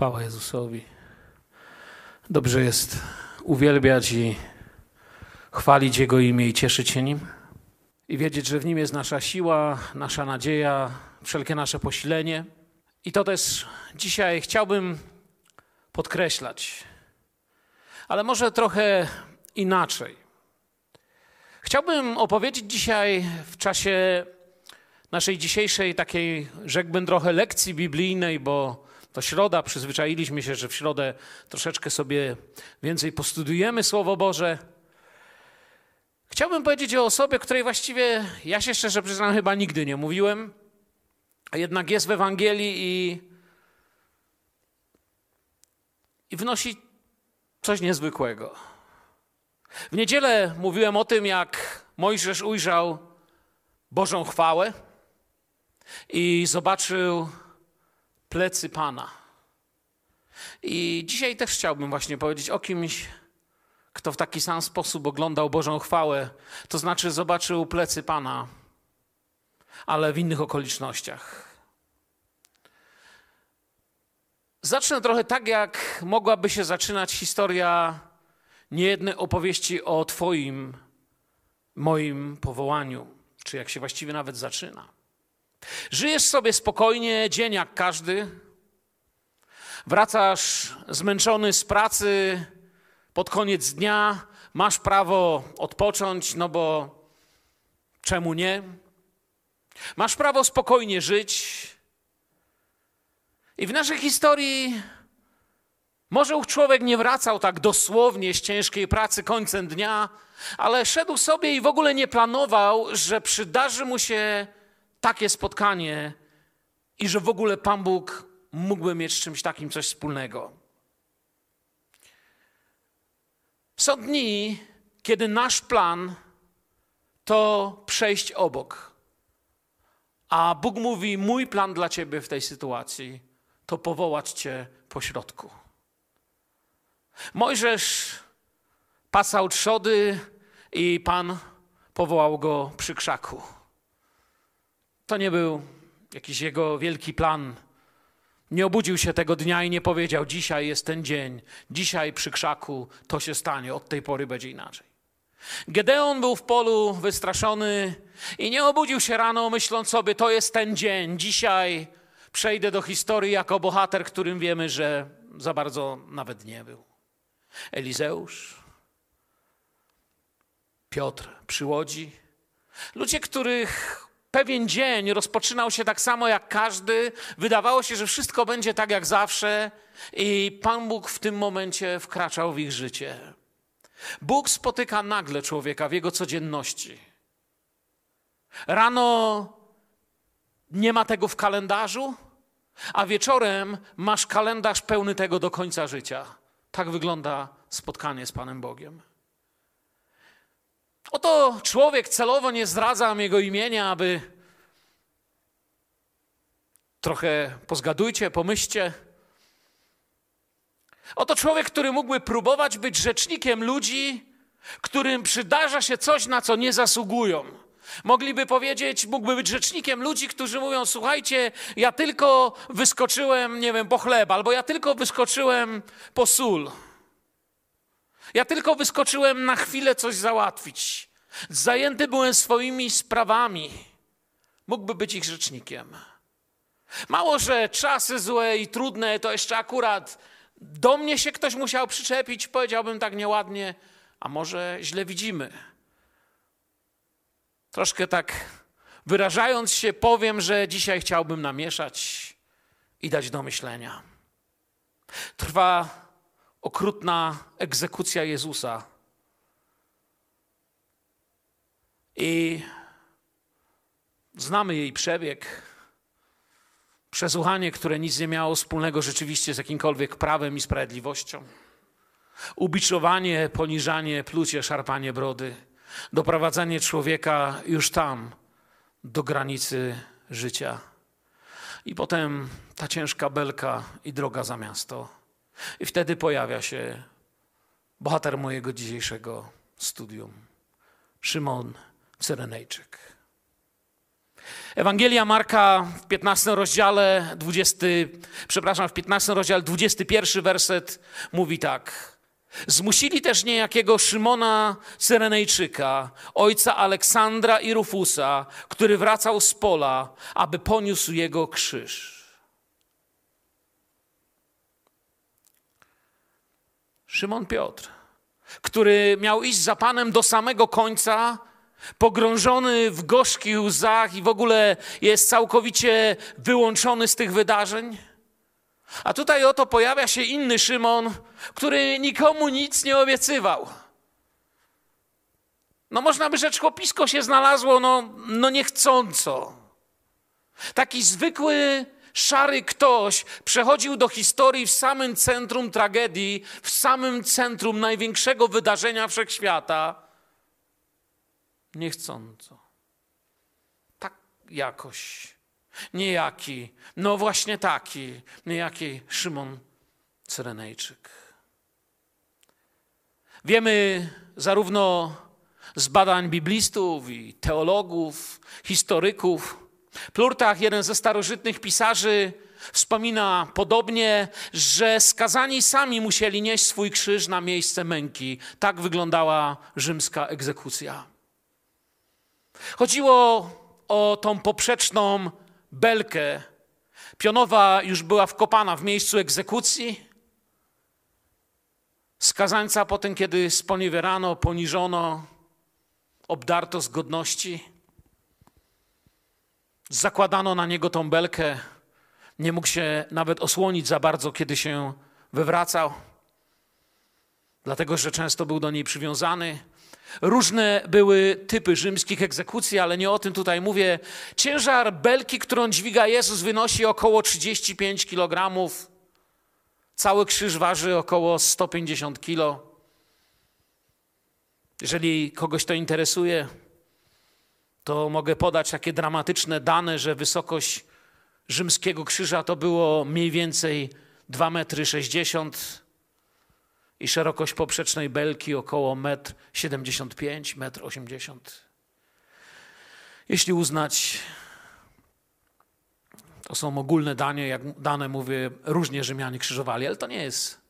Chwała Jezusowi. Dobrze jest uwielbiać i chwalić Jego imię i cieszyć się Nim. I wiedzieć, że w Nim jest nasza siła, nasza nadzieja, wszelkie nasze posilenie. I to też dzisiaj chciałbym podkreślać, ale może trochę inaczej. Chciałbym opowiedzieć dzisiaj w czasie naszej dzisiejszej takiej, rzekłbym, trochę lekcji biblijnej, bo to środa, przyzwyczailiśmy się, że w środę troszeczkę sobie więcej postudujemy Słowo Boże. Chciałbym powiedzieć o osobie, której właściwie ja się szczerze przyznam, chyba nigdy nie mówiłem, a jednak jest w Ewangelii i, i wnosi coś niezwykłego. W niedzielę mówiłem o tym, jak Mojżesz ujrzał Bożą chwałę i zobaczył plecy Pana. I dzisiaj też chciałbym właśnie powiedzieć o kimś, kto w taki sam sposób oglądał Bożą chwałę, to znaczy zobaczył plecy Pana, ale w innych okolicznościach. Zacznę trochę tak, jak mogłaby się zaczynać historia niejednej opowieści o Twoim, moim powołaniu, czy jak się właściwie nawet zaczyna. Żyjesz sobie spokojnie, dzień jak każdy. Wracasz zmęczony z pracy pod koniec dnia, masz prawo odpocząć, no bo czemu nie? Masz prawo spokojnie żyć. I w naszej historii może ów człowiek nie wracał tak dosłownie z ciężkiej pracy końcem dnia, ale szedł sobie i w ogóle nie planował, że przydarzy mu się takie spotkanie i że w ogóle Pan Bóg mógłby mieć z czymś takim coś wspólnego. Są dni, kiedy nasz plan to przejść obok. A Bóg mówi: Mój plan dla ciebie w tej sytuacji to powołać cię po środku. Mojżesz pasał trzody i Pan powołał go przy krzaku. To nie był jakiś jego wielki plan. Nie obudził się tego dnia i nie powiedział: Dzisiaj jest ten dzień, dzisiaj przy krzaku to się stanie, od tej pory będzie inaczej. Gedeon był w polu wystraszony i nie obudził się rano, myśląc sobie: To jest ten dzień, dzisiaj przejdę do historii jako bohater, którym wiemy, że za bardzo nawet nie był. Elizeusz, Piotr przy łodzi, ludzie, których Pewien dzień rozpoczynał się tak samo jak każdy. Wydawało się, że wszystko będzie tak jak zawsze, i Pan Bóg w tym momencie wkraczał w ich życie. Bóg spotyka nagle człowieka w jego codzienności. Rano nie ma tego w kalendarzu, a wieczorem masz kalendarz pełny tego do końca życia. Tak wygląda spotkanie z Panem Bogiem. Oto człowiek celowo nie zdradzam jego imienia, aby trochę pozgadujcie, pomyślcie. Oto człowiek, który mógłby próbować być rzecznikiem ludzi, którym przydarza się coś, na co nie zasługują. Mogliby powiedzieć, mógłby być rzecznikiem ludzi, którzy mówią: Słuchajcie, ja tylko wyskoczyłem, nie wiem, po chleb, albo ja tylko wyskoczyłem po sól. Ja tylko wyskoczyłem na chwilę coś załatwić. Zajęty byłem swoimi sprawami. Mógłby być ich rzecznikiem. Mało, że czasy złe i trudne, to jeszcze akurat do mnie się ktoś musiał przyczepić, powiedziałbym tak nieładnie, a może źle widzimy. Troszkę tak wyrażając się, powiem, że dzisiaj chciałbym namieszać i dać do myślenia. Trwa okrutna egzekucja Jezusa. I znamy jej przebieg. Przesłuchanie, które nic nie miało wspólnego rzeczywiście z jakimkolwiek prawem i sprawiedliwością. Ubiczowanie, poniżanie, plucie, szarpanie brody. Doprowadzanie człowieka już tam, do granicy życia. I potem ta ciężka belka i droga za miasto. I wtedy pojawia się bohater mojego dzisiejszego studium. Szymon Cyrenejczyk. Ewangelia Marka w 15 rozdziale 20, przepraszam, w 15 rozdziale 21 werset mówi tak. Zmusili też niejakiego Szymona Cyrenejczyka, ojca Aleksandra i Rufusa, który wracał z pola, aby poniósł jego krzyż. Szymon Piotr, który miał iść za Panem do samego końca, pogrążony w gorzkich łzach i w ogóle jest całkowicie wyłączony z tych wydarzeń. A tutaj oto pojawia się inny Szymon, który nikomu nic nie obiecywał. No można by rzecz, chłopisko się znalazło, no, no niechcąco. Taki zwykły, szary ktoś przechodził do historii w samym centrum tragedii, w samym centrum największego wydarzenia wszechświata. Niechcąco. Tak jakoś. Niejaki, no właśnie taki, niejaki Szymon Cyrenejczyk. Wiemy zarówno z badań biblistów i teologów, historyków. Plurtach, jeden ze starożytnych pisarzy, wspomina podobnie, że skazani sami musieli nieść swój krzyż na miejsce męki. Tak wyglądała rzymska egzekucja. Chodziło o tą poprzeczną belkę. Pionowa już była wkopana w miejscu egzekucji. Skazańca potem, kiedy sponiewierano, poniżono, obdarto z godności, zakładano na niego tą belkę. Nie mógł się nawet osłonić za bardzo, kiedy się wywracał, dlatego że często był do niej przywiązany. Różne były typy rzymskich egzekucji, ale nie o tym tutaj mówię. Ciężar belki, którą dźwiga Jezus, wynosi około 35 kg. Cały krzyż waży około 150 kg. Jeżeli kogoś to interesuje, to mogę podać takie dramatyczne dane, że wysokość rzymskiego krzyża to było mniej więcej 2,60 m i szerokość poprzecznej belki około 1,75 m, 1,80 m. Jeśli uznać, to są ogólne dane, jak dane mówię, różnie Rzymianie krzyżowali, ale to nie jest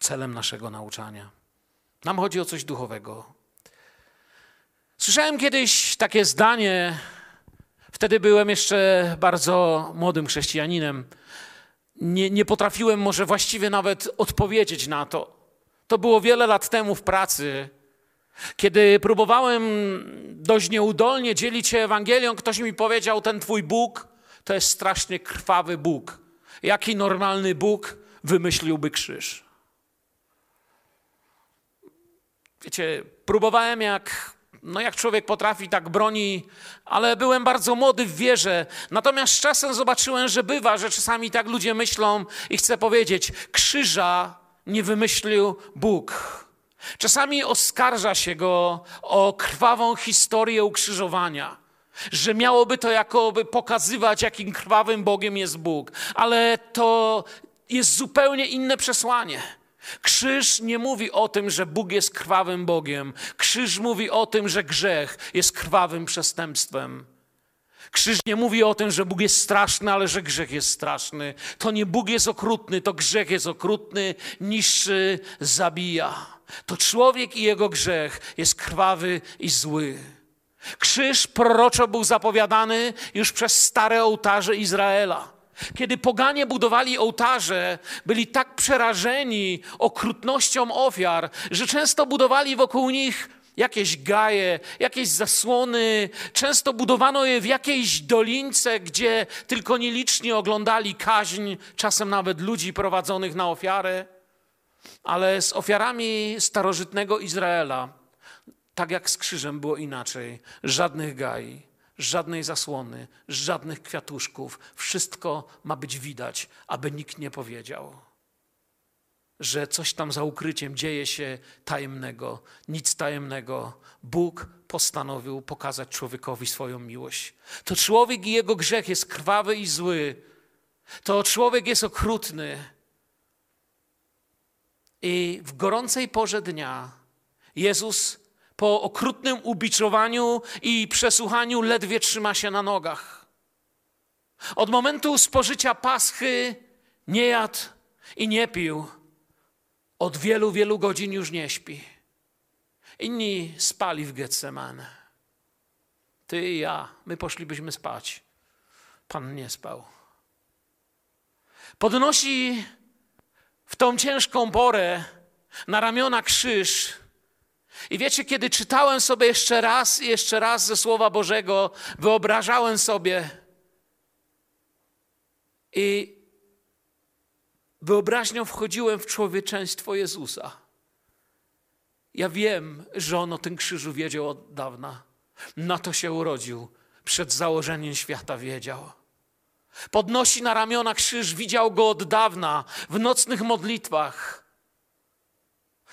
celem naszego nauczania. Nam chodzi o coś duchowego. Słyszałem kiedyś takie zdanie, wtedy byłem jeszcze bardzo młodym chrześcijaninem. Nie, nie potrafiłem może właściwie nawet odpowiedzieć na to. To było wiele lat temu w pracy, kiedy próbowałem dość nieudolnie dzielić się Ewangelią, ktoś mi powiedział: Ten twój Bóg to jest strasznie krwawy Bóg. Jaki normalny Bóg wymyśliłby krzyż? Wiecie, próbowałem jak, no jak człowiek potrafi, tak broni, ale byłem bardzo młody w wierze. Natomiast z czasem zobaczyłem, że bywa, że czasami tak ludzie myślą i chcę powiedzieć, krzyża nie wymyślił Bóg. Czasami oskarża się go o krwawą historię ukrzyżowania, że miałoby to jakoby pokazywać, jakim krwawym Bogiem jest Bóg, ale to jest zupełnie inne przesłanie. Krzyż nie mówi o tym, że Bóg jest krwawym Bogiem. Krzyż mówi o tym, że grzech jest krwawym przestępstwem. Krzyż nie mówi o tym, że Bóg jest straszny, ale że grzech jest straszny. To nie Bóg jest okrutny, to grzech jest okrutny, niszczy, zabija. To człowiek i jego grzech jest krwawy i zły. Krzyż proroczo był zapowiadany już przez stare ołtarze Izraela. Kiedy poganie budowali ołtarze, byli tak przerażeni okrutnością ofiar, że często budowali wokół nich jakieś gaje, jakieś zasłony. Często budowano je w jakiejś dolince, gdzie tylko nieliczni oglądali kaźń, czasem nawet ludzi prowadzonych na ofiarę. Ale z ofiarami starożytnego Izraela, tak jak z krzyżem było inaczej, żadnych gai, żadnej zasłony, żadnych kwiatuszków. Wszystko ma być widać, aby nikt nie powiedział że coś tam za ukryciem dzieje się tajemnego, nic tajemnego. Bóg postanowił pokazać człowiekowi swoją miłość. To człowiek i jego grzech jest krwawy i zły. To człowiek jest okrutny. I w gorącej porze dnia Jezus po okrutnym ubiczowaniu i przesłuchaniu ledwie trzyma się na nogach. Od momentu spożycia paschy nie jadł i nie pił. Od wielu, wielu godzin już nie śpi. Inni spali w Getsemane. Ty i ja, my poszlibyśmy spać. Pan nie spał. Podnosi w tą ciężką porę na ramiona krzyż. I wiecie, kiedy czytałem sobie jeszcze raz i jeszcze raz ze Słowa Bożego, wyobrażałem sobie i wyobraźnią wchodziłem w człowieczeństwo Jezusa. Ja wiem, że On o tym krzyżu wiedział od dawna. Na to się urodził. Przed założeniem świata wiedział. Podnosi na ramiona krzyż, widział go od dawna w nocnych modlitwach.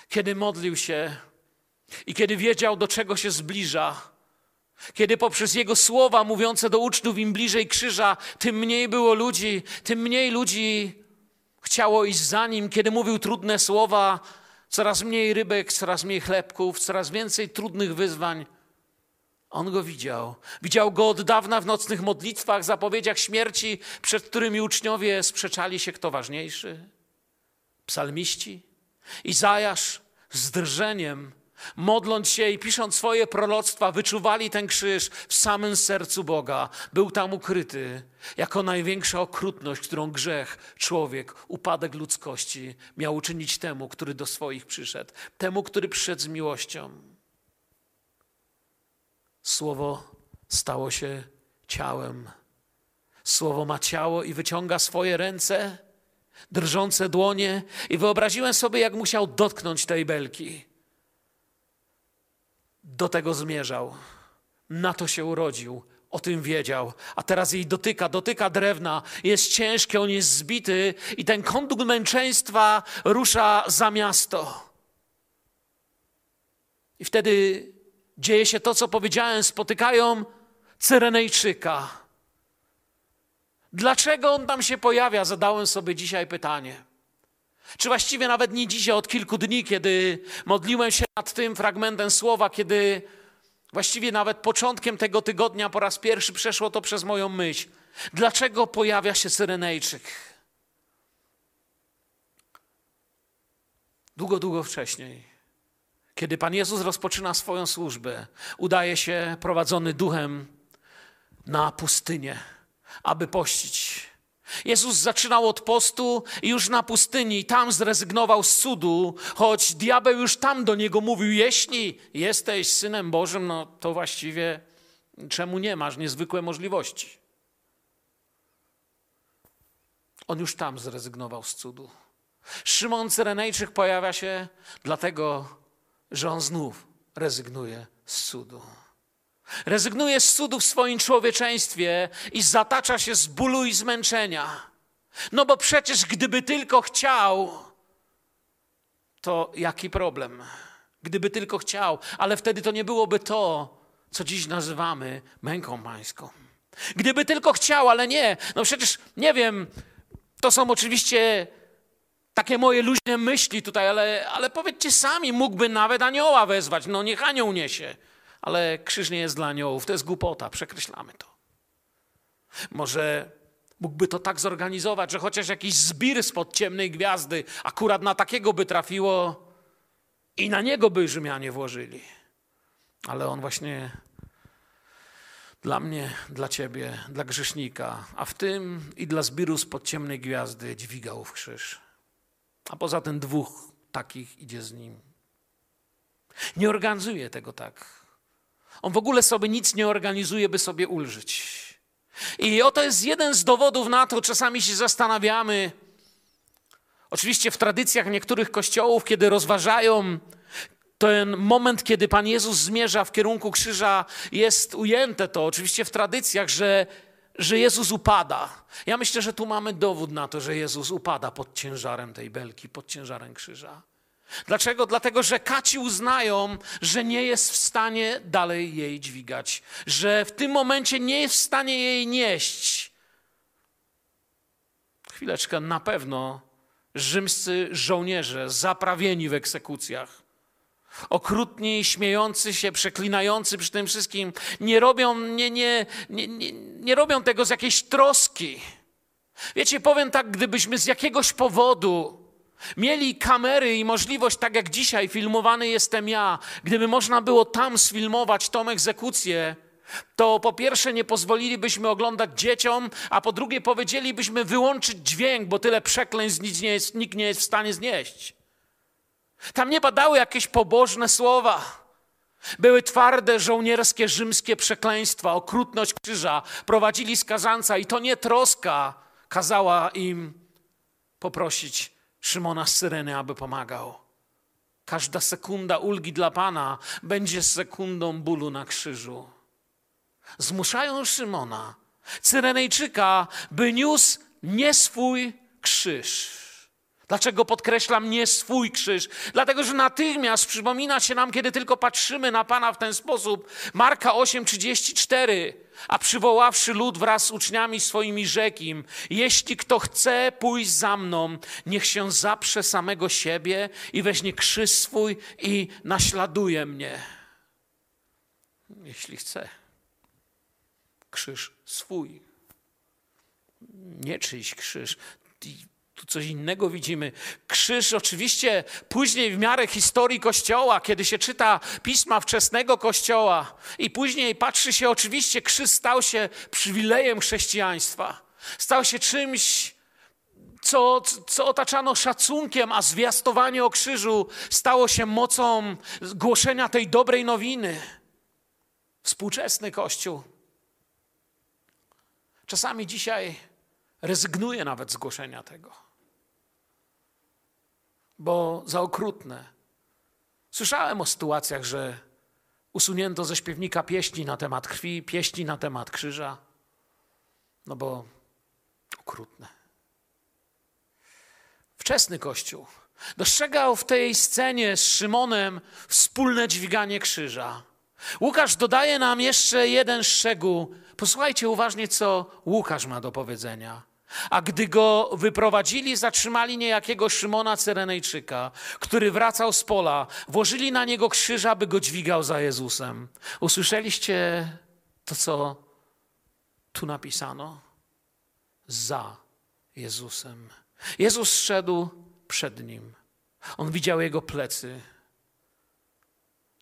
Kiedy modlił się i kiedy wiedział, do czego się zbliża, kiedy poprzez jego słowa mówiące do uczniów im bliżej krzyża, tym mniej było ludzi, tym mniej ludzi chciało iść za nim, kiedy mówił trudne słowa, coraz mniej rybek, coraz mniej chlebków, coraz więcej trudnych wyzwań. On go widział. Widział go od dawna w nocnych modlitwach, zapowiedziach śmierci, przed którymi uczniowie sprzeczali się, kto ważniejszy. Psalmiści. Izajasz z drżeniem, modląc się i pisząc swoje proroctwa, wyczuwali ten krzyż w samym sercu Boga. Był tam ukryty jako największa okrutność, którą grzech, człowiek, upadek ludzkości miał uczynić temu, który do swoich przyszedł, temu, który przyszedł z miłością. Słowo stało się ciałem. Słowo ma ciało i wyciąga swoje ręce, drżące dłonie, i wyobraziłem sobie, jak musiał dotknąć tej belki. Do tego zmierzał. Na to się urodził. O tym wiedział, a teraz jej dotyka, dotyka drewna, jest ciężki, on jest zbity i ten kondukt męczeństwa rusza za miasto. I wtedy dzieje się to, co powiedziałem, spotykają Cyrenejczyka. Dlaczego on tam się pojawia? Zadałem sobie dzisiaj pytanie. Czy właściwie nawet nie dzisiaj, od kilku dni, kiedy modliłem się nad tym fragmentem słowa, kiedy właściwie nawet początkiem tego tygodnia po raz pierwszy przeszło to przez moją myśl. Dlaczego pojawia się Cyrenejczyk? Długo, długo wcześniej kiedy Pan Jezus rozpoczyna swoją służbę, udaje się prowadzony duchem na pustynię, aby pościć. Jezus zaczynał od postu już na pustyni, tam zrezygnował z cudu, choć diabeł już tam do niego mówił: Jeśli jesteś synem Bożym, no to właściwie czemu nie masz niezwykłe możliwości? On już tam zrezygnował z cudu. Szymon Cyrenejczyk pojawia się dlatego, że on znów rezygnuje z cudu. Rezygnuje z cudu w swoim człowieczeństwie i zatacza się z bólu i zmęczenia. No bo przecież gdyby tylko chciał, to jaki problem? Gdyby tylko chciał, ale wtedy to nie byłoby to, co dziś nazywamy męką pańską. Gdyby tylko chciał, ale nie. No przecież nie wiem, to są oczywiście takie moje luźne myśli tutaj, ale, ale powiedzcie sami, mógłby nawet anioła wezwać. No niech anioł niesie. Ale krzyż nie jest dla aniołów, to jest głupota, przekreślamy to. Może mógłby to tak zorganizować, że chociaż jakiś zbir spod ciemnej gwiazdy akurat na takiego by trafiło i na niego by Rzymianie włożyli. Ale on właśnie dla mnie, dla ciebie, dla grzesznika, a w tym i dla zbiru spod ciemnej gwiazdy dźwigał w krzyż. A poza tym dwóch takich idzie z nim. Nie organizuje tego tak. On w ogóle sobie nic nie organizuje, by sobie ulżyć. I oto jest jeden z dowodów na to, czasami się zastanawiamy. Oczywiście w tradycjach niektórych kościołów, kiedy rozważają ten moment, kiedy Pan Jezus zmierza w kierunku krzyża, jest ujęte to oczywiście w tradycjach, że że Jezus upada. Ja myślę, że tu mamy dowód na to, że Jezus upada pod ciężarem tej belki, pod ciężarem krzyża. Dlaczego? Dlatego, że kaci uznają, że nie jest w stanie dalej jej dźwigać, że w tym momencie nie jest w stanie jej nieść. Chwileczkę, na pewno rzymscy żołnierze zaprawieni w egzekucjach Okrutni, śmiejący się, przeklinający przy tym wszystkim, nie robią, nie, nie, nie, nie, nie robią tego z jakiejś troski. Wiecie, powiem tak, gdybyśmy z jakiegoś powodu mieli kamery i możliwość, tak jak dzisiaj filmowany jestem ja, gdyby można było tam sfilmować tą egzekucję, to po pierwsze nie pozwolilibyśmy oglądać dzieciom, a po drugie powiedzielibyśmy wyłączyć dźwięk, bo tyle przekleństw nie jest, nikt nie jest w stanie znieść. Tam nie padały jakieś pobożne słowa. Były twarde, żołnierskie, rzymskie przekleństwa, okrutność krzyża. Prowadzili skazanca i to nie troska kazała im poprosić Szymona z Syreny, aby pomagał. Każda sekunda ulgi dla Pana będzie sekundą bólu na krzyżu. Zmuszają Szymona, Cyrenejczyka, by niósł nie swój krzyż. Dlaczego podkreślam nie swój krzyż? Dlatego, że natychmiast przypomina się nam, kiedy tylko patrzymy na Pana w ten sposób. Marka 8:34. A przywoławszy lud wraz z uczniami swoimi rzekł im, jeśli kto chce pójść za mną, niech się zaprze samego siebie i weźmie krzyż swój i naśladuje mnie. Jeśli chce. Krzyż swój. Nie czyjś krzyż tu coś innego widzimy. Krzyż oczywiście później w miarę historii Kościoła, kiedy się czyta pisma wczesnego Kościoła i później patrzy się oczywiście, krzyż stał się przywilejem chrześcijaństwa. Stał się czymś, co, co otaczano szacunkiem, a zwiastowanie o krzyżu stało się mocą głoszenia tej dobrej nowiny. Współczesny Kościół. Czasami dzisiaj rezygnuje nawet z głoszenia tego bo za okrutne. Słyszałem o sytuacjach, że usunięto ze śpiewnika pieśni na temat krwi, pieśni na temat krzyża, no bo okrutne. Wczesny Kościół dostrzegał w tej scenie z Szymonem wspólne dźwiganie krzyża. Łukasz dodaje nam jeszcze jeden szczegół. Posłuchajcie uważnie, co Łukasz ma do powiedzenia. A gdy go wyprowadzili, zatrzymali niejakiego Szymona Cyrenejczyka, który wracał z pola. Włożyli na niego krzyż, aby go dźwigał za Jezusem. Usłyszeliście to, co tu napisano? Za Jezusem. Jezus szedł przed nim. On widział jego plecy.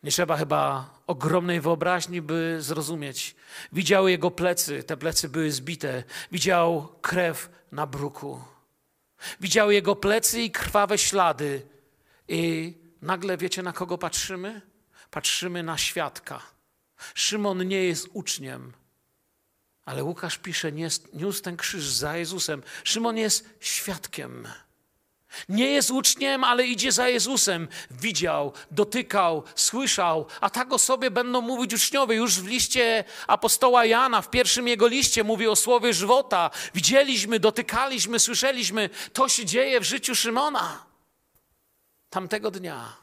Nie trzeba chyba ogromnej wyobraźni, by zrozumieć. Widział jego plecy, te plecy były zbite. Widział krew na bruku. Widział jego plecy i krwawe ślady. I nagle wiecie, na kogo patrzymy? Patrzymy na świadka. Szymon nie jest uczniem, ale Łukasz pisze, niósł ten krzyż za Jezusem. Szymon jest świadkiem. Nie jest uczniem, ale idzie za Jezusem. Widział, dotykał, słyszał, a tak o sobie będą mówić uczniowie. Już w liście apostoła Jana, w pierwszym jego liście mówi o słowie żywota. Widzieliśmy, dotykaliśmy, słyszeliśmy. To się dzieje w życiu Szymona. Tamtego dnia.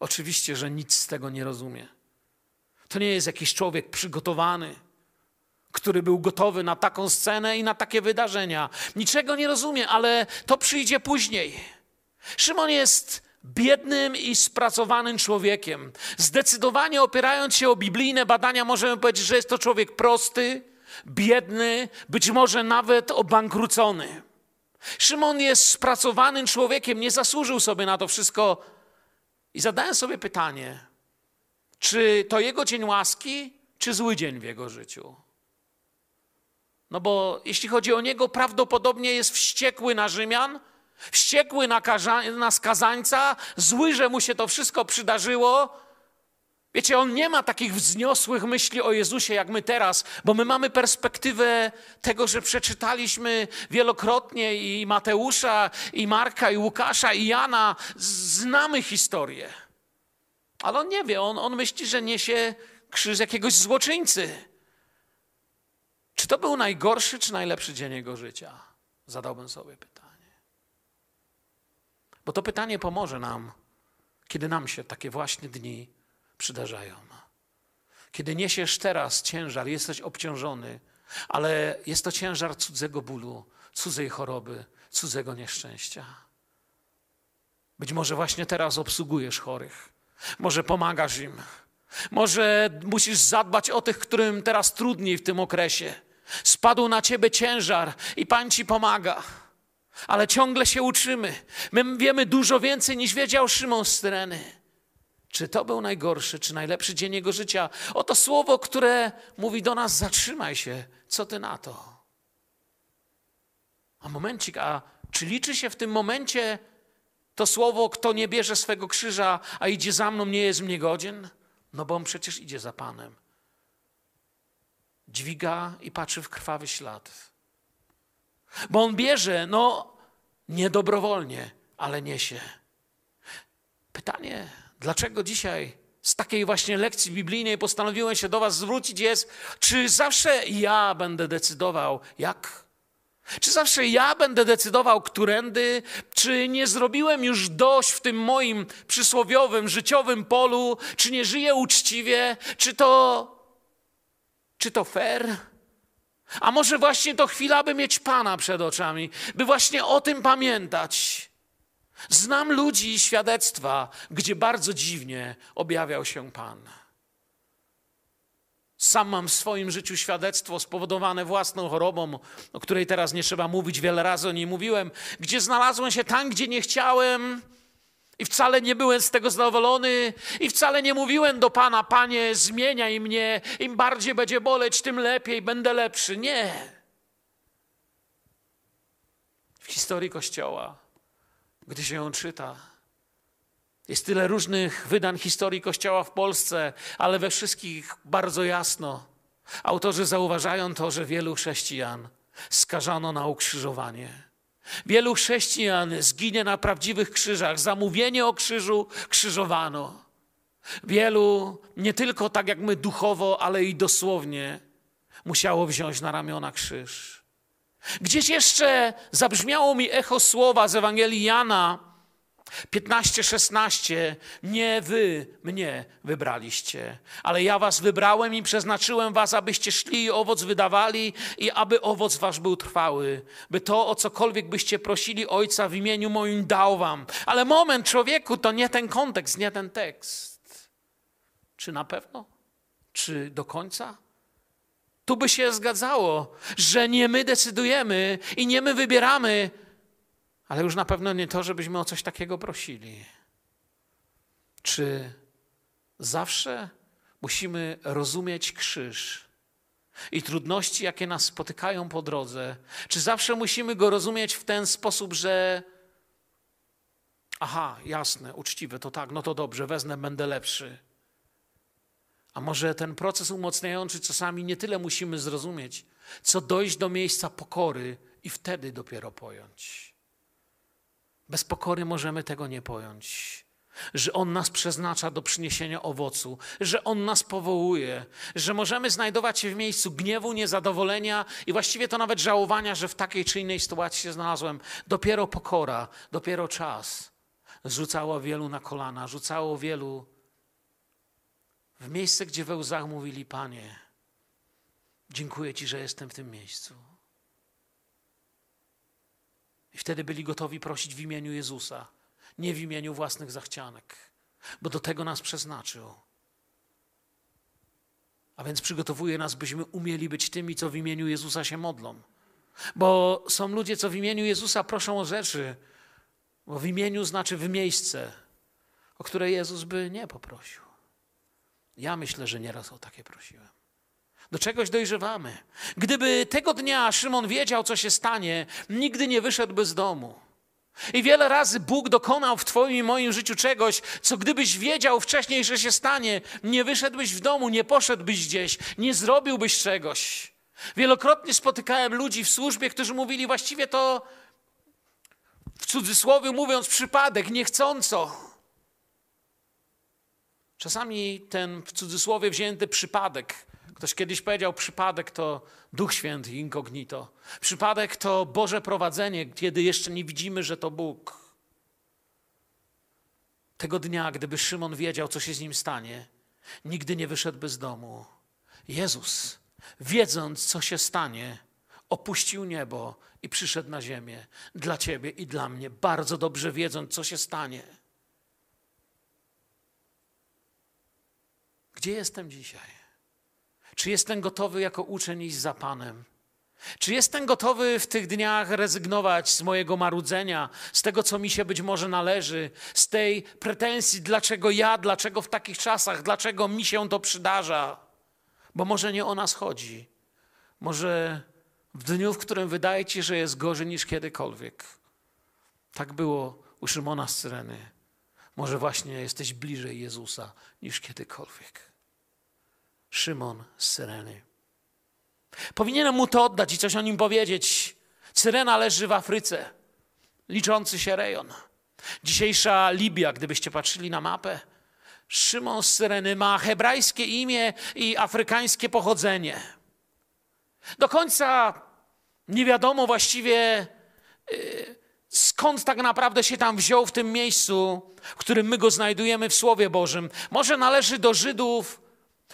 Oczywiście, że nic z tego nie rozumie. To nie jest jakiś człowiek przygotowany który był gotowy na taką scenę i na takie wydarzenia. Niczego nie rozumie, ale to przyjdzie później. Szymon jest biednym i spracowanym człowiekiem. Zdecydowanie opierając się o biblijne badania, możemy powiedzieć, że jest to człowiek prosty, biedny, być może nawet obankrucony. Szymon jest spracowanym człowiekiem, nie zasłużył sobie na to wszystko. I zadałem sobie pytanie, czy to jego dzień łaski, czy zły dzień w jego życiu? No bo jeśli chodzi o niego, prawdopodobnie jest wściekły na Rzymian, wściekły na, na skazańca, zły, że mu się to wszystko przydarzyło. Wiecie, on nie ma takich wzniosłych myśli o Jezusie jak my teraz, bo my mamy perspektywę tego, że przeczytaliśmy wielokrotnie i Mateusza, i Marka, i Łukasza, i Jana. Znamy historię. Ale on nie wie, on, on myśli, że niesie krzyż jakiegoś złoczyńcy. Czy to był najgorszy czy najlepszy dzień jego życia? Zadałbym sobie pytanie. Bo to pytanie pomoże nam, kiedy nam się takie właśnie dni przydarzają. Kiedy niesiesz teraz ciężar, jesteś obciążony, ale jest to ciężar cudzego bólu, cudzej choroby, cudzego nieszczęścia. Być może właśnie teraz obsługujesz chorych. Może pomagasz im. Może musisz zadbać o tych, którym teraz trudniej w tym okresie. Spadł na ciebie ciężar i Pan ci pomaga. Ale ciągle się uczymy. My wiemy dużo więcej niż wiedział Szymon z Tyreny. Czy to był najgorszy, czy najlepszy dzień jego życia? Oto słowo, które mówi do nas: zatrzymaj się. Co ty na to? A momencik, a czy liczy się w tym momencie to słowo, kto nie bierze swego krzyża, a idzie za mną, nie jest mnie godzien? No bo on przecież idzie za Panem. Dźwiga i patrzy w krwawy ślad. Bo on bierze, no niedobrowolnie, ale niesie. Pytanie, dlaczego dzisiaj z takiej właśnie lekcji biblijnej postanowiłem się do Was zwrócić jest, czy zawsze ja będę decydował, jak czy zawsze ja będę decydował, którędy? Czy nie zrobiłem już dość w tym moim przysłowiowym, życiowym polu? Czy nie żyję uczciwie? Czy to. Czy to fair? A może właśnie to chwila, by mieć Pana przed oczami, by właśnie o tym pamiętać. Znam ludzi i świadectwa, gdzie bardzo dziwnie objawiał się Pan. Sam mam w swoim życiu świadectwo spowodowane własną chorobą, o której teraz nie trzeba mówić, wiele razy o niej mówiłem, gdzie znalazłem się? Tam, gdzie nie chciałem. I wcale nie byłem z tego zadowolony. I wcale nie mówiłem do Pana, Panie, zmieniaj mnie, im bardziej będzie boleć, tym lepiej, będę lepszy. Nie. W historii Kościoła, gdy się ją czyta, jest tyle różnych wydań historii Kościoła w Polsce, ale we wszystkich bardzo jasno. Autorzy zauważają to, że wielu chrześcijan skażano na ukrzyżowanie. Wielu chrześcijan zginie na prawdziwych krzyżach. Zamówienie o krzyżu krzyżowano. Wielu, nie tylko tak jak my duchowo, ale i dosłownie, musiało wziąć na ramiona krzyż. Gdzieś jeszcze zabrzmiało mi echo słowa z Ewangelii Jana, 15-16, nie wy mnie wybraliście, ale ja was wybrałem i przeznaczyłem was, abyście szli i owoc wydawali i aby owoc wasz był trwały, by to, o cokolwiek byście prosili Ojca w imieniu moim dał wam. Ale moment, człowieku, to nie ten kontekst, nie ten tekst. Czy na pewno? Czy do końca? Tu by się zgadzało, że nie my decydujemy i nie my wybieramy, ale już na pewno nie to, żebyśmy o coś takiego prosili. Czy zawsze musimy rozumieć krzyż i trudności, jakie nas spotykają po drodze? Czy zawsze musimy go rozumieć w ten sposób, że aha, jasne, uczciwe, to tak, no to dobrze, wezmę, będę lepszy. A może ten proces umocniający czasami nie tyle musimy zrozumieć, co dojść do miejsca pokory i wtedy dopiero pojąć. Bez pokory możemy tego nie pojąć. Że On nas przeznacza do przyniesienia owocu, że On nas powołuje, że możemy znajdować się w miejscu gniewu, niezadowolenia i właściwie to nawet żałowania, że w takiej czy innej sytuacji się znalazłem. Dopiero pokora, dopiero czas rzucało wielu na kolana, rzucało wielu w miejsce, gdzie we łzach mówili: Panie, dziękuję Ci, że jestem w tym miejscu. I wtedy byli gotowi prosić w imieniu Jezusa, nie w imieniu własnych zachcianek, bo do tego nas przeznaczył. A więc przygotowuje nas, byśmy umieli być tymi, co w imieniu Jezusa się modlą. Bo są ludzie, co w imieniu Jezusa proszą o rzeczy, bo w imieniu znaczy w miejsce, o które Jezus by nie poprosił. Ja myślę, że nieraz o takie prosiłem. Do czegoś dojrzewamy. Gdyby tego dnia Szymon wiedział, co się stanie, nigdy nie wyszedłby z domu. I wiele razy Bóg dokonał w Twoim i moim życiu czegoś, co gdybyś wiedział wcześniej, że się stanie, nie wyszedłbyś w domu, nie poszedłbyś gdzieś, nie zrobiłbyś czegoś. Wielokrotnie spotykałem ludzi w służbie, którzy mówili właściwie to w cudzysłowie mówiąc przypadek, niechcąco. Czasami ten w cudzysłowie wzięty przypadek Ktoś kiedyś powiedział, przypadek to Duch Święty incognito. Przypadek to Boże prowadzenie, kiedy jeszcze nie widzimy, że to Bóg. Tego dnia, gdyby Szymon wiedział, co się z nim stanie, nigdy nie wyszedłby z domu. Jezus, wiedząc, co się stanie, opuścił niebo i przyszedł na ziemię dla ciebie i dla mnie, bardzo dobrze wiedząc, co się stanie. Gdzie jestem dzisiaj? Czy jestem gotowy jako uczeń iść za Panem? Czy jestem gotowy w tych dniach rezygnować z mojego marudzenia, z tego, co mi się być może należy, z tej pretensji, dlaczego ja, dlaczego w takich czasach, dlaczego mi się to przydarza? Bo może nie o nas chodzi. Może w dniu, w którym wydaje ci, że jest gorzej niż kiedykolwiek. Tak było u Szymona z Syreny. Może właśnie jesteś bliżej Jezusa niż kiedykolwiek. Szymon z Syreny. Powinienem mu to oddać i coś o nim powiedzieć. Syrena leży w Afryce, liczący się rejon. Dzisiejsza Libia, gdybyście patrzyli na mapę, Szymon z Syreny ma hebrajskie imię i afrykańskie pochodzenie. Do końca nie wiadomo właściwie, y, skąd tak naprawdę się tam wziął w tym miejscu, w którym my go znajdujemy w Słowie Bożym. Może należy do Żydów,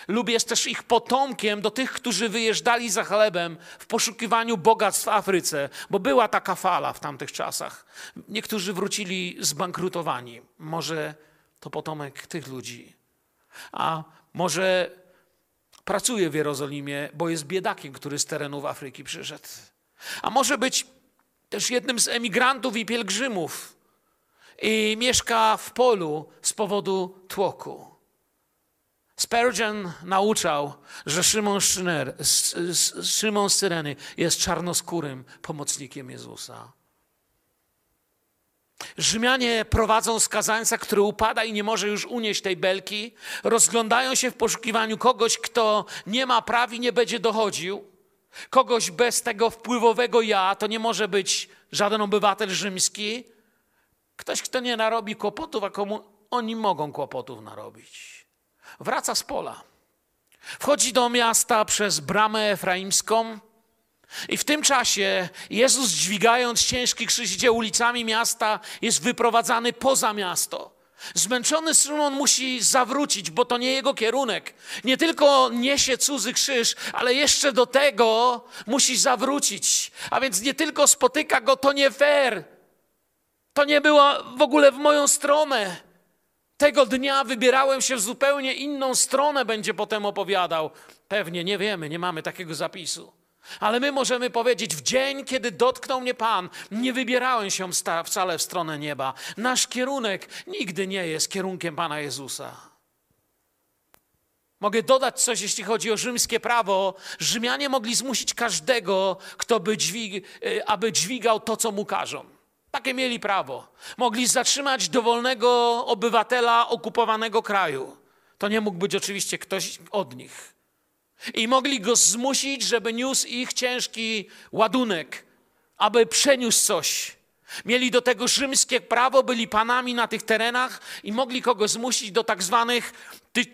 lub jest też ich potomkiem do tych, którzy wyjeżdżali za chlebem w poszukiwaniu bogactw w Afryce, bo była taka fala w tamtych czasach. Niektórzy wrócili zbankrutowani. Może to potomek tych ludzi. A może pracuje w Jerozolimie, bo jest biedakiem, który z terenów Afryki przyszedł. A może być też jednym z emigrantów i pielgrzymów i mieszka w polu z powodu tłoku. Spurgeon nauczał, że Szymon, Szyner, Szymon z Syreny jest czarnoskórym pomocnikiem Jezusa. Rzymianie prowadzą skazańca, który upada i nie może już unieść tej belki. Rozglądają się w poszukiwaniu kogoś, kto nie ma praw i nie będzie dochodził. Kogoś bez tego wpływowego ja, to nie może być żaden obywatel rzymski. Ktoś, kto nie narobi kłopotów, a komu oni mogą kłopotów narobić. Wraca z pola. Wchodzi do miasta przez bramę efraimską. I w tym czasie Jezus, dźwigając ciężki krzyż, idzie ulicami miasta, jest wyprowadzany poza miasto. Zmęczony Szymon musi zawrócić, bo to nie jego kierunek. Nie tylko niesie cudzy krzyż, ale jeszcze do tego musi zawrócić. A więc nie tylko spotyka go, to nie fair. To nie było w ogóle w moją stronę. Tego dnia wybierałem się w zupełnie inną stronę, będzie potem opowiadał. Pewnie nie wiemy, nie mamy takiego zapisu. Ale my możemy powiedzieć, w dzień, kiedy dotknął mnie Pan, nie wybierałem się wcale w stronę nieba. Nasz kierunek nigdy nie jest kierunkiem Pana Jezusa. Mogę dodać coś, jeśli chodzi o rzymskie prawo. Rzymianie mogli zmusić każdego, kto by dźwig, e, aby dźwigał to, co mu każą. Takie mieli prawo. Mogli zatrzymać dowolnego obywatela okupowanego kraju. To nie mógł być oczywiście ktoś od nich. I mogli go zmusić, żeby niósł ich ciężki ładunek, aby przeniósł coś. Mieli do tego rzymskie prawo, byli panami na tych terenach i mogli kogo zmusić do tak, zwanych,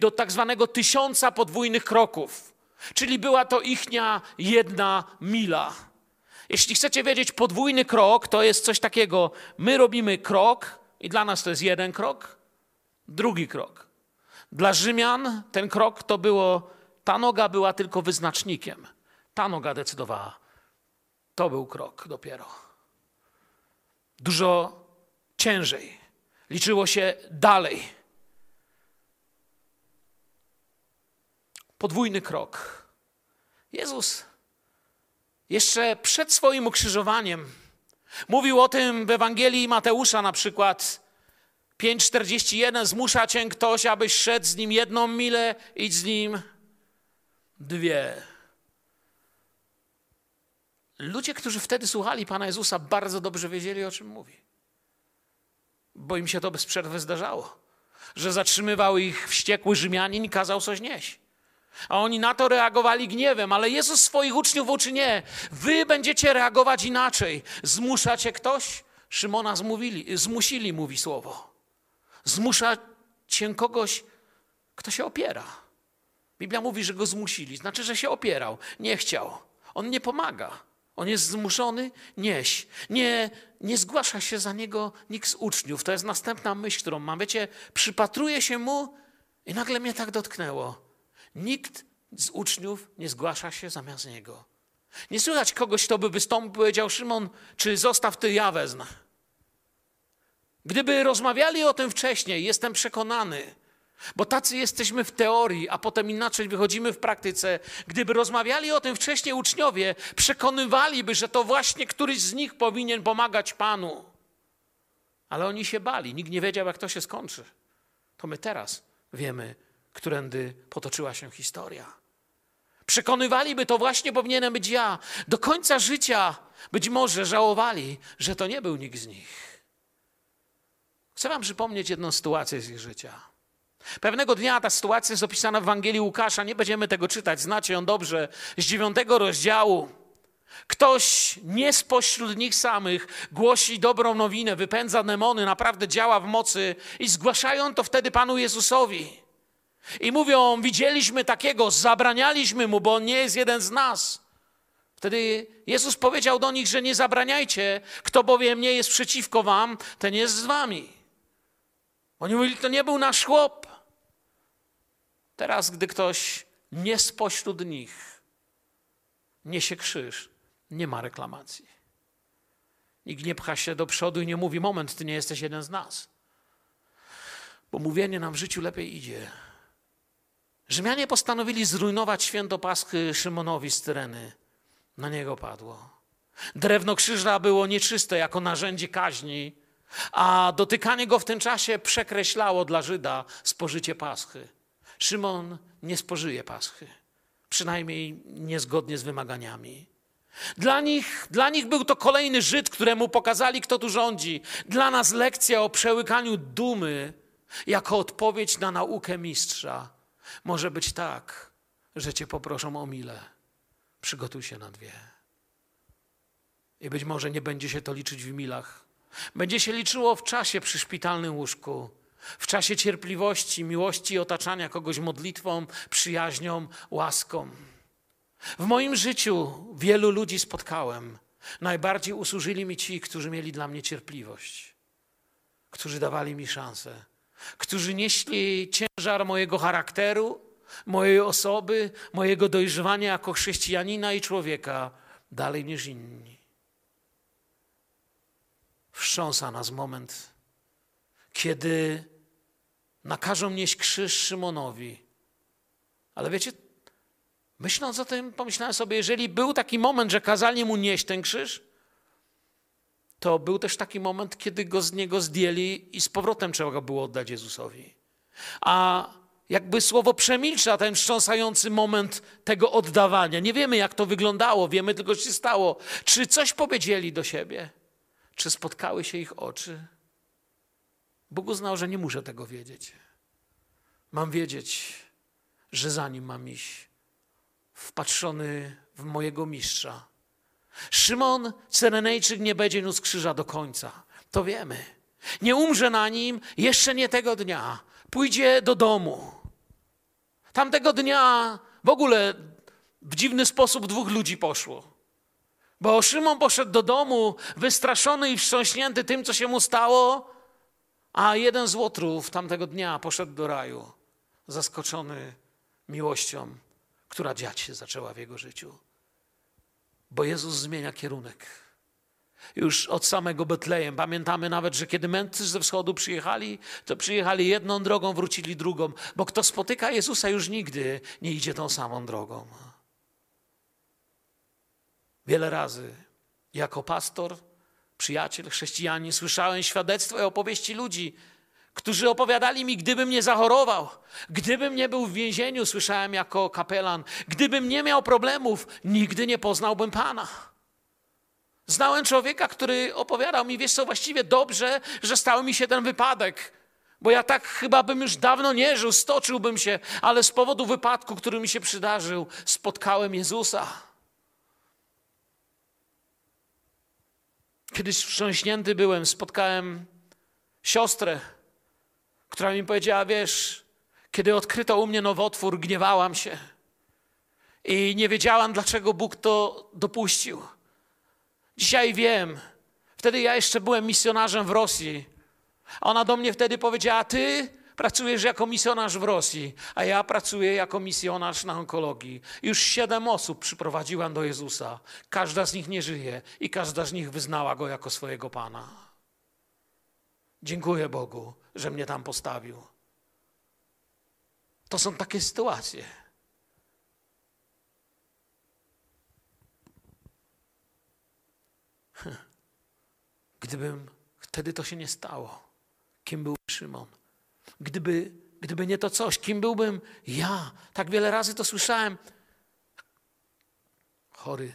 do tak zwanego tysiąca podwójnych kroków. Czyli była to ichnia jedna mila. Jeśli chcecie wiedzieć, podwójny krok to jest coś takiego. My robimy krok i dla nas to jest jeden krok, drugi krok. Dla Rzymian ten krok to było, ta noga była tylko wyznacznikiem. Ta noga decydowała. To był krok dopiero. Dużo ciężej. Liczyło się dalej. Podwójny krok. Jezus jeszcze przed swoim ukrzyżowaniem. Mówił o tym w Ewangelii Mateusza na przykład 5:41 zmusza cię ktoś, abyś szedł z nim jedną milę, idź z nim dwie. Ludzie, którzy wtedy słuchali Pana Jezusa, bardzo dobrze wiedzieli, o czym mówi. Bo im się to bez przerwy zdarzało. Że zatrzymywał ich wściekły Rzymianin i kazał coś nieść. A oni na to reagowali gniewem, ale Jezus swoich uczniów uczy nie. Wy będziecie reagować inaczej. Zmusza cię ktoś? Szymona zmówili, zmusili, mówi słowo. Zmusza cię kogoś, kto się opiera. Biblia mówi, że go zmusili. Znaczy, że się opierał. Nie chciał. On nie pomaga. On jest zmuszony nieś. Nie, nie zgłasza się za niego nikt z uczniów. To jest następna myśl, którą mam. Wiecie, przypatruję się mu i nagle mnie tak dotknęło. Nikt z uczniów nie zgłasza się zamiast niego. Nie słychać kogoś, kto by wystąpił, powiedział Szymon, czy zostaw ty, ja wezmę. Gdyby rozmawiali o tym wcześniej, jestem przekonany, Bo tacy jesteśmy w teorii, a potem inaczej wychodzimy w praktyce. Gdyby rozmawiali o tym wcześniej uczniowie, przekonywaliby, że to właśnie któryś z nich powinien pomagać Panu. Ale oni się bali, nikt nie wiedział, jak to się skończy. To my teraz wiemy, którędy potoczyła się historia. Przekonywaliby, to właśnie powinienem być ja. Do końca życia być może żałowali, że to nie był nikt z nich. Chcę Wam przypomnieć jedną sytuację z ich życia. Pewnego dnia ta sytuacja jest opisana w Ewangelii Łukasza, nie będziemy tego czytać, znacie ją dobrze, z dziewiątego rozdziału. Ktoś nie spośród nich samych głosi dobrą nowinę, wypędza demony, naprawdę działa w mocy i zgłaszają to wtedy Panu Jezusowi. I mówią: Widzieliśmy takiego, zabranialiśmy mu, bo on nie jest jeden z nas. Wtedy Jezus powiedział do nich, że nie zabraniajcie, kto bowiem nie jest przeciwko wam, ten jest z wami. Oni mówili, to nie był nasz chłop. Teraz, gdy ktoś nie spośród nich niesie krzyż, nie ma reklamacji. Nikt nie pcha się do przodu i nie mówi: Moment, ty nie jesteś jeden z nas. Bo mówienie nam w życiu lepiej idzie. Rzymianie postanowili zrujnować święto Paschy Szymonowi z Tyreny. Na niego padło. Drewno krzyża było nieczyste jako narzędzie kaźni, a dotykanie go w tym czasie przekreślało dla Żyda spożycie Paschy. Szymon nie spożyje Paschy, przynajmniej niezgodnie z wymaganiami. Dla nich, dla nich był to kolejny Żyd, któremu pokazali, kto tu rządzi. Dla nas lekcja o przełykaniu dumy jako odpowiedź na naukę mistrza. Może być tak, że cię poproszą o mile. Przygotuj się na dwie. I być może nie będzie się to liczyć w milach. Będzie się liczyło w czasie przy szpitalnym łóżku, w czasie cierpliwości, miłości i otaczania kogoś modlitwą, przyjaźnią, łaską. W moim życiu wielu ludzi spotkałem. Najbardziej usłużyli mi ci, którzy mieli dla mnie cierpliwość, którzy dawali mi szansę, którzy nieśli ciężar mojego charakteru, mojej osoby, mojego dojrzewania jako chrześcijanina i człowieka dalej niż inni. Wstrząsa nas moment, kiedy nakażą nieść krzyż Szymonowi. Ale wiecie, myśląc o tym, pomyślałem sobie, jeżeli był taki moment, że kazali mu nieść ten krzyż, to był też taki moment, kiedy go z niego zdjęli i z powrotem trzeba go było oddać Jezusowi. A jakby słowo przemilcza ten wstrząsający moment tego oddawania. Nie wiemy, jak to wyglądało, wiemy tylko, co się stało. Czy coś powiedzieli do siebie? Czy spotkały się ich oczy? Bóg uznał, że nie muszę tego wiedzieć. Mam wiedzieć, że za nim mam iść, wpatrzony w mojego mistrza Szymon Cyrenejczyk nie będzie niósł krzyża do końca. To wiemy. Nie umrze na nim jeszcze nie tego dnia. Pójdzie do domu. Tamtego dnia w ogóle w dziwny sposób dwóch ludzi poszło. Bo Szymon poszedł do domu wystraszony i wstrząśnięty tym, co się mu stało, a jeden z łotrów tamtego dnia poszedł do raju, zaskoczony miłością, która dziać się zaczęła w jego życiu bo Jezus zmienia kierunek. Już od samego Betlejem. Pamiętamy nawet, że kiedy mędrcy ze wschodu przyjechali, to przyjechali jedną drogą, wrócili drugą, bo kto spotyka Jezusa już nigdy nie idzie tą samą drogą. Wiele razy jako pastor, przyjaciel, chrześcijanin słyszałem świadectwo i opowieści ludzi, którzy opowiadali mi, gdybym nie zachorował, gdybym nie był w więzieniu, słyszałem jako kapelan, gdybym nie miał problemów, nigdy nie poznałbym Pana. Znałem człowieka, który opowiadał mi, wiesz co, właściwie dobrze, że stał mi się ten wypadek, bo ja tak chyba bym już dawno nie żył, stoczyłbym się, ale z powodu wypadku, który mi się przydarzył, spotkałem Jezusa. Kiedyś wstrząśnięty byłem, spotkałem siostrę, która mi powiedziała, wiesz, kiedy odkryto u mnie nowotwór, gniewałam się i nie wiedziałam, dlaczego Bóg to dopuścił. Dzisiaj wiem, wtedy ja jeszcze byłem misjonarzem w Rosji. Ona do mnie wtedy powiedziała, ty pracujesz jako misjonarz w Rosji, a ja pracuję jako misjonarz na onkologii. Już siedem osób przyprowadziłam do Jezusa. Każda z nich nie żyje i każda z nich wyznała Go jako swojego Pana. Dziękuję Bogu, że mnie tam postawił. To są takie sytuacje. Gdybym wtedy to się nie stało, kim był Szymon? Gdyby, gdyby nie to coś, kim byłbym ja? Tak wiele razy to słyszałem. Chory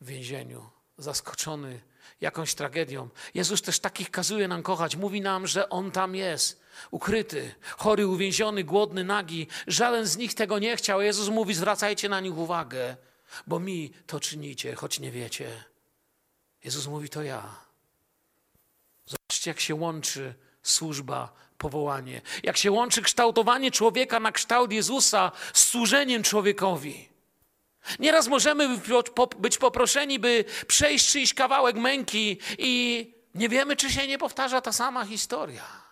w więzieniu, zaskoczony jakąś tragedią. Jezus też takich kazuje nam kochać. Mówi nam, że On tam jest, ukryty, chory, uwięziony, głodny, nagi. Żaden z nich tego nie chciał. Jezus mówi, zwracajcie na nich uwagę, bo mi to czynicie, choć nie wiecie. Jezus mówi, to ja. Zobaczcie, jak się łączy służba, powołanie. Jak się łączy kształtowanie człowieka na kształt Jezusa z służeniem człowiekowi. Nieraz możemy być poproszeni, by przejść czyjś kawałek męki i nie wiemy, czy się nie powtarza ta sama historia.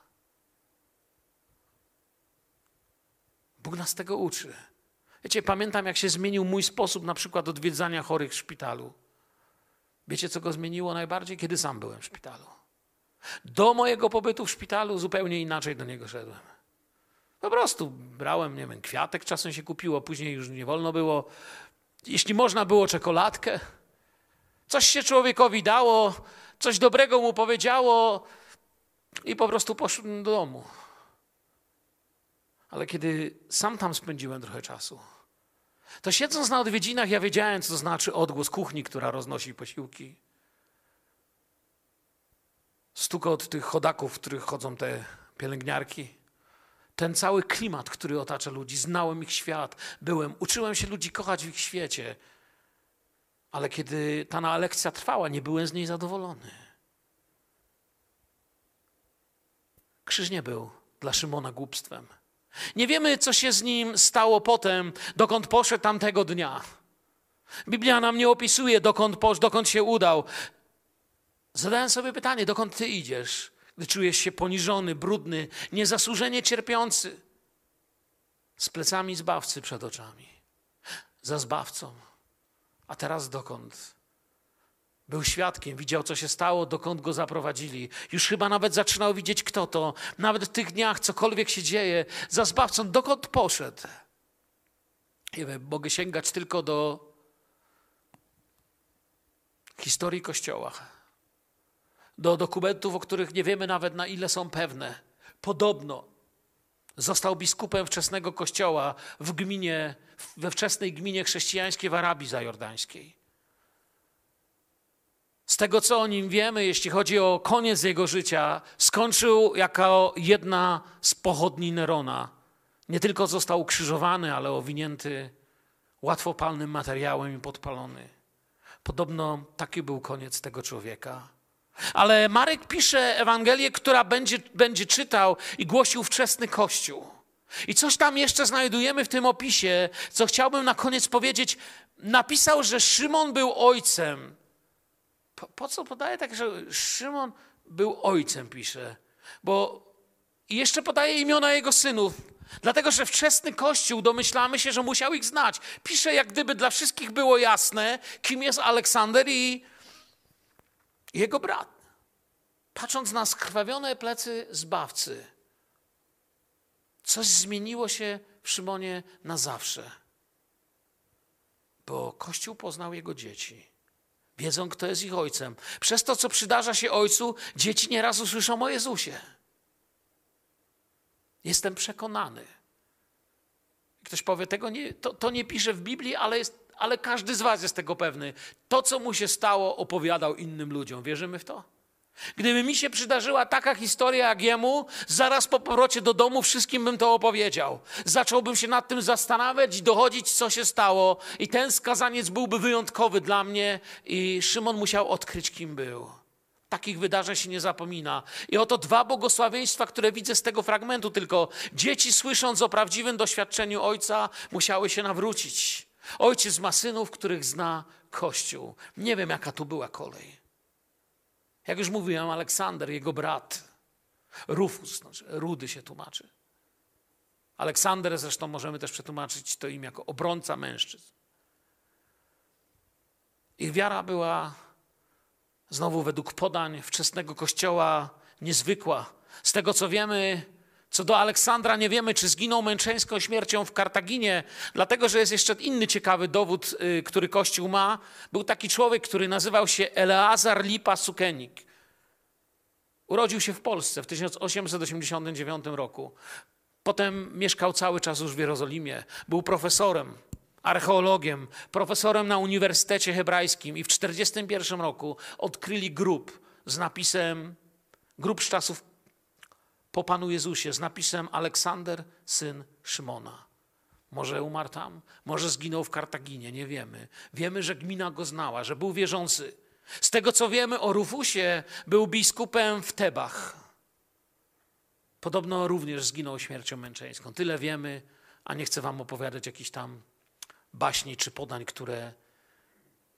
Bóg nas tego uczy. Wiecie, pamiętam, jak się zmienił mój sposób na przykład odwiedzania chorych w szpitalu. Wiecie, co go zmieniło najbardziej? Kiedy sam byłem w szpitalu. Do mojego pobytu w szpitalu zupełnie inaczej do niego szedłem. Po prostu brałem, nie wiem, kwiatek czasem się kupiło, później już nie wolno było. Jeśli można było czekoladkę, coś się człowiekowi dało, coś dobrego mu powiedziało i po prostu poszedłem do domu. Ale kiedy sam tam spędziłem trochę czasu, to siedząc na odwiedzinach, ja wiedziałem, co znaczy odgłos kuchni, która roznosi posiłki. Stukot tych chodaków, w których chodzą te pielęgniarki ten cały klimat, który otacza ludzi. Znałem ich świat, byłem, uczyłem się ludzi kochać w ich świecie. Ale kiedy ta lekcja trwała, nie byłem z niej zadowolony. Krzyż nie był dla Szymona głupstwem. Nie wiemy, co się z nim stało potem, dokąd poszedł tamtego dnia. Biblia nam nie opisuje, dokąd poszedł, dokąd się udał. Zadałem sobie pytanie, dokąd ty idziesz? Gdy czujesz się poniżony, brudny, niezasłużenie cierpiący, z plecami zbawcy przed oczami, za zbawcą. A teraz dokąd? Był świadkiem, widział, co się stało, dokąd go zaprowadzili. Już chyba nawet zaczynał widzieć, kto to. Nawet w tych dniach, cokolwiek się dzieje, za zbawcą, dokąd poszedł. Nie wiem, mogę sięgać tylko do historii Kościoła do dokumentów, o których nie wiemy nawet na ile są pewne. Podobno został biskupem wczesnego kościoła w gminie, we wczesnej gminie chrześcijańskiej w Arabii Zajordańskiej. Z tego, co o nim wiemy, jeśli chodzi o koniec jego życia, skończył jako jedna z pochodni Nerona. Nie tylko został ukrzyżowany, ale owinięty łatwopalnym materiałem i podpalony. Podobno taki był koniec tego człowieka. Ale Marek pisze Ewangelię, która będzie, będzie czytał i głosił wczesny Kościół. I coś tam jeszcze znajdujemy w tym opisie, co chciałbym na koniec powiedzieć. Napisał, że Szymon był ojcem. Po, po co podaje tak, że Szymon był ojcem, pisze? Bo jeszcze podaje imiona jego synów. Dlatego, że wczesny Kościół domyślamy się, że musiał ich znać. Pisze, jak gdyby dla wszystkich było jasne, kim jest Aleksander i jego brat, patrząc na skrwawione plecy zbawcy, coś zmieniło się w Szymonie na zawsze. Bo Kościół poznał jego dzieci. Wiedzą, kto jest ich ojcem. Przez to, co przydarza się ojcu, dzieci nieraz usłyszą o Jezusie. Jestem przekonany. Ktoś powie, tego nie, to, to nie pisze w Biblii, ale jest ale każdy z Was jest tego pewny. To, co mu się stało, opowiadał innym ludziom. Wierzymy w to? Gdyby mi się przydarzyła taka historia jak jemu, zaraz po powrocie do domu wszystkim bym to opowiedział. Zacząłbym się nad tym zastanawiać i dochodzić, co się stało. I ten skazaniec byłby wyjątkowy dla mnie, i Szymon musiał odkryć, kim był. Takich wydarzeń się nie zapomina. I oto dwa błogosławieństwa, które widzę z tego fragmentu, tylko dzieci, słysząc o prawdziwym doświadczeniu ojca, musiały się nawrócić. Ojciec ma synów, których zna Kościół. Nie wiem, jaka tu była kolej. Jak już mówiłem, Aleksander, jego brat, Rufus, znaczy Rudy się tłumaczy. Aleksander zresztą możemy też przetłumaczyć to imię jako obrońca mężczyzn. Ich wiara była znowu według podań wczesnego kościoła niezwykła. Z tego co wiemy, Co do Aleksandra nie wiemy, czy zginął męczeńską śmiercią w Kartaginie, dlatego że jest jeszcze inny ciekawy dowód, y, który Kościół ma. Był taki człowiek, który nazywał się Eleazar Lipa Sukenik. Urodził się w Polsce w 1889 roku. Potem mieszkał cały czas już w Jerozolimie. Był profesorem, archeologiem, profesorem na Uniwersytecie Hebrajskim i w 1941 roku odkryli grób z napisem, grób z czasów po Panu Jezusie, z napisem Aleksander, syn Szymona. Może umarł tam, może zginął w Kartaginie, nie wiemy. Wiemy, że gmina go znała, że był wierzący. Z tego co wiemy o Rufusie, był biskupem w Tebach. Podobno również zginął śmiercią męczeńską. Tyle wiemy, a nie chcę wam opowiadać jakichś tam baśni czy podań, które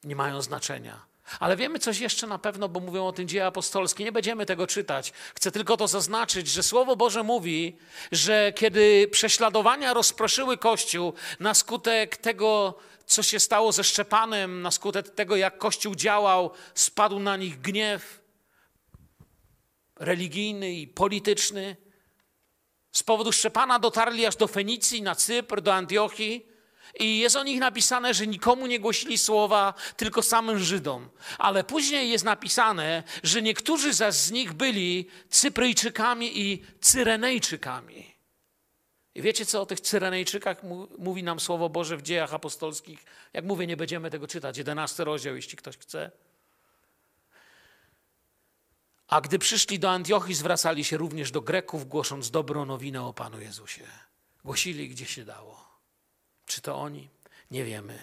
nie mają znaczenia. Ale wiemy coś jeszcze na pewno, bo mówią o tym dzieje apostolskie. Nie będziemy tego czytać. Chcę tylko to zaznaczyć, że Słowo Boże mówi, że kiedy prześladowania rozproszyły Kościół na skutek tego, co się stało ze Szczepanem, na skutek tego, jak Kościół działał, spadł na nich gniew religijny i polityczny. Z powodu Szczepana dotarli aż do Fenicji, na Cypr, do Antiochii. I jest o nich napisane, że nikomu nie głosili słowa, tylko samym Żydom. Ale później jest napisane, że niektórzy z nich byli Cypryjczykami i Cyrenejczykami. I wiecie, co o tych Cyrenejczykach mówi nam Słowo Boże w dziejach apostolskich? Jak mówię, nie będziemy tego czytać. Jedenasty rozdział, jeśli ktoś chce. A gdy przyszli do Antiochii, zwracali się również do Greków, głosząc dobrą nowinę o Panu Jezusie. Głosili, gdzie się dało. Czy to oni? Nie wiemy.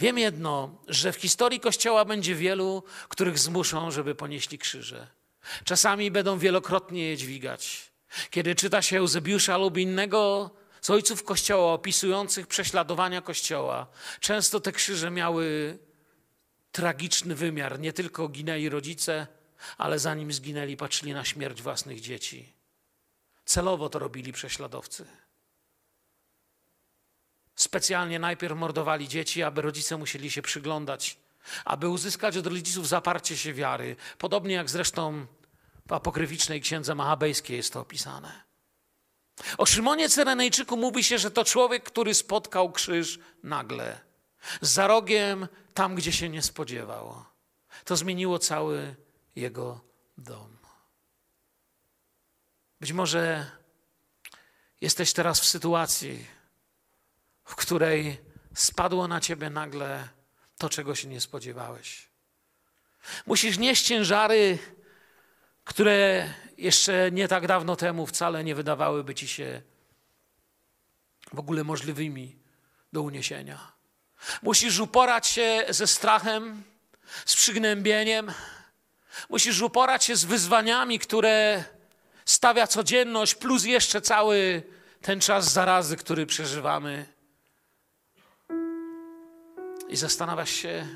Wiem jedno, że w historii Kościoła będzie wielu, których zmuszą, żeby ponieśli krzyże. Czasami będą wielokrotnie je dźwigać. Kiedy czyta się Eusebiusza lub innego z ojców Kościoła opisujących prześladowania Kościoła, często te krzyże miały tragiczny wymiar. Nie tylko ginęli rodzice, ale zanim zginęli, patrzyli na śmierć własnych dzieci. Celowo to robili prześladowcy. Specjalnie najpierw mordowali dzieci, aby rodzice musieli się przyglądać, aby uzyskać od rodziców zaparcie się wiary. Podobnie jak zresztą w apokryficznej księdze machabejskiej jest to opisane. O Szymonie Cyrenejczyku mówi się, że to człowiek, który spotkał krzyż nagle, za rogiem, tam gdzie się nie spodziewał. To zmieniło cały jego dom. Być może jesteś teraz w sytuacji, w której spadło na ciebie nagle to, czego się nie spodziewałeś. Musisz nieść ciężary, które jeszcze nie tak dawno temu wcale nie wydawałyby ci się w ogóle możliwymi do uniesienia. Musisz uporać się ze strachem, z przygnębieniem. Musisz uporać się z wyzwaniami, które stawia codzienność, plus jeszcze cały ten czas zarazy, który przeżywamy i zastanawiasz się,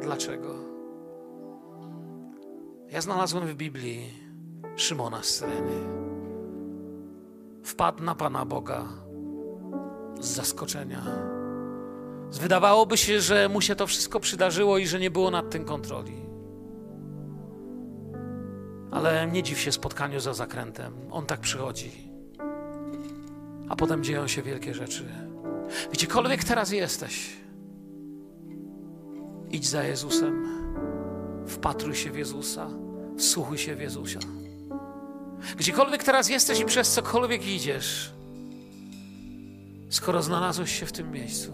dlaczego. Ja znalazłem w Biblii Szymona z Syreny. Wpadł na Pana Boga z zaskoczenia. Wydawałoby się, że mu się to wszystko przydarzyło i że nie było nad tym kontroli. Ale nie dziw się spotkaniu za zakrętem. On tak przychodzi. A potem dzieją się wielkie rzeczy. Gdziekolwiek teraz jesteś, Idź za Jezusem, wpatruj się w Jezusa, wsłuchuj się w Jezusa. Gdziekolwiek teraz jesteś i przez cokolwiek idziesz, skoro znalazłeś się w tym miejscu,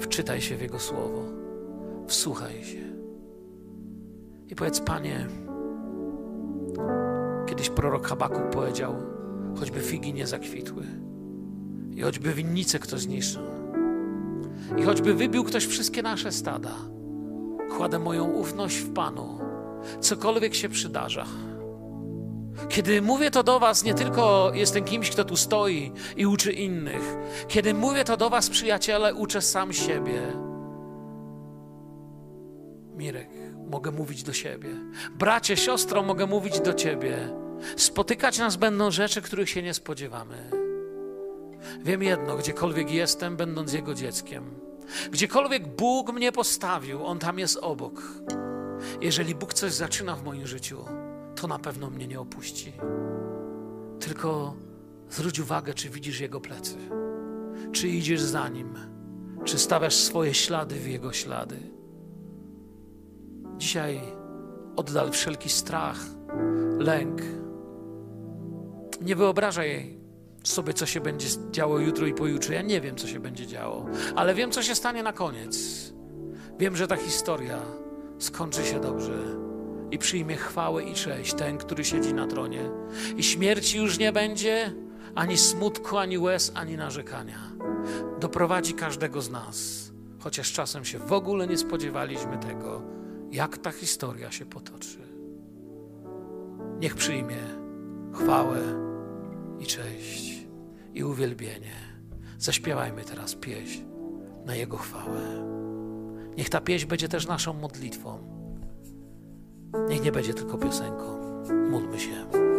wczytaj się w Jego słowo, wsłuchaj się. I powiedz: Panie, kiedyś prorok Habakuk powiedział: choćby figi nie zakwitły i choćby winnice kto zniszczył, i choćby wybił ktoś wszystkie nasze stada, kładę moją ufność w Panu, cokolwiek się przydarza. Kiedy mówię to do Was, nie tylko jestem kimś, kto tu stoi i uczy innych. Kiedy mówię to do Was, przyjaciele, uczę sam siebie. Mirek, mogę mówić do siebie. Bracie, siostro, mogę mówić do Ciebie. Spotykać nas będą rzeczy, których się nie spodziewamy. Wiem jedno, gdziekolwiek jestem, będąc Jego dzieckiem, gdziekolwiek Bóg mnie postawił, On tam jest obok. Jeżeli Bóg coś zaczyna w moim życiu, to na pewno mnie nie opuści. Tylko zwróć uwagę, czy widzisz Jego plecy, czy idziesz za Nim, czy stawiasz swoje ślady w Jego ślady. Dzisiaj oddal wszelki strach, lęk. Nie wyobrażaj sobie, co się będzie działo jutro i pojutrze. Ja nie wiem, co się będzie działo, ale wiem, co się stanie na koniec. Wiem, że ta historia skończy się dobrze i przyjmie chwałę i cześć ten, który siedzi na tronie. I śmierci już nie będzie, ani smutku, ani łez, ani narzekania. Doprowadzi każdego z nas, chociaż czasem się w ogóle nie spodziewaliśmy tego, jak ta historia się potoczy. Niech przyjmie chwałę i cześć i uwielbienie. Zaśpiewajmy teraz pieśń na Jego chwałę. Niech ta pieśń będzie też naszą modlitwą. Niech nie będzie tylko piosenką. Módlmy się.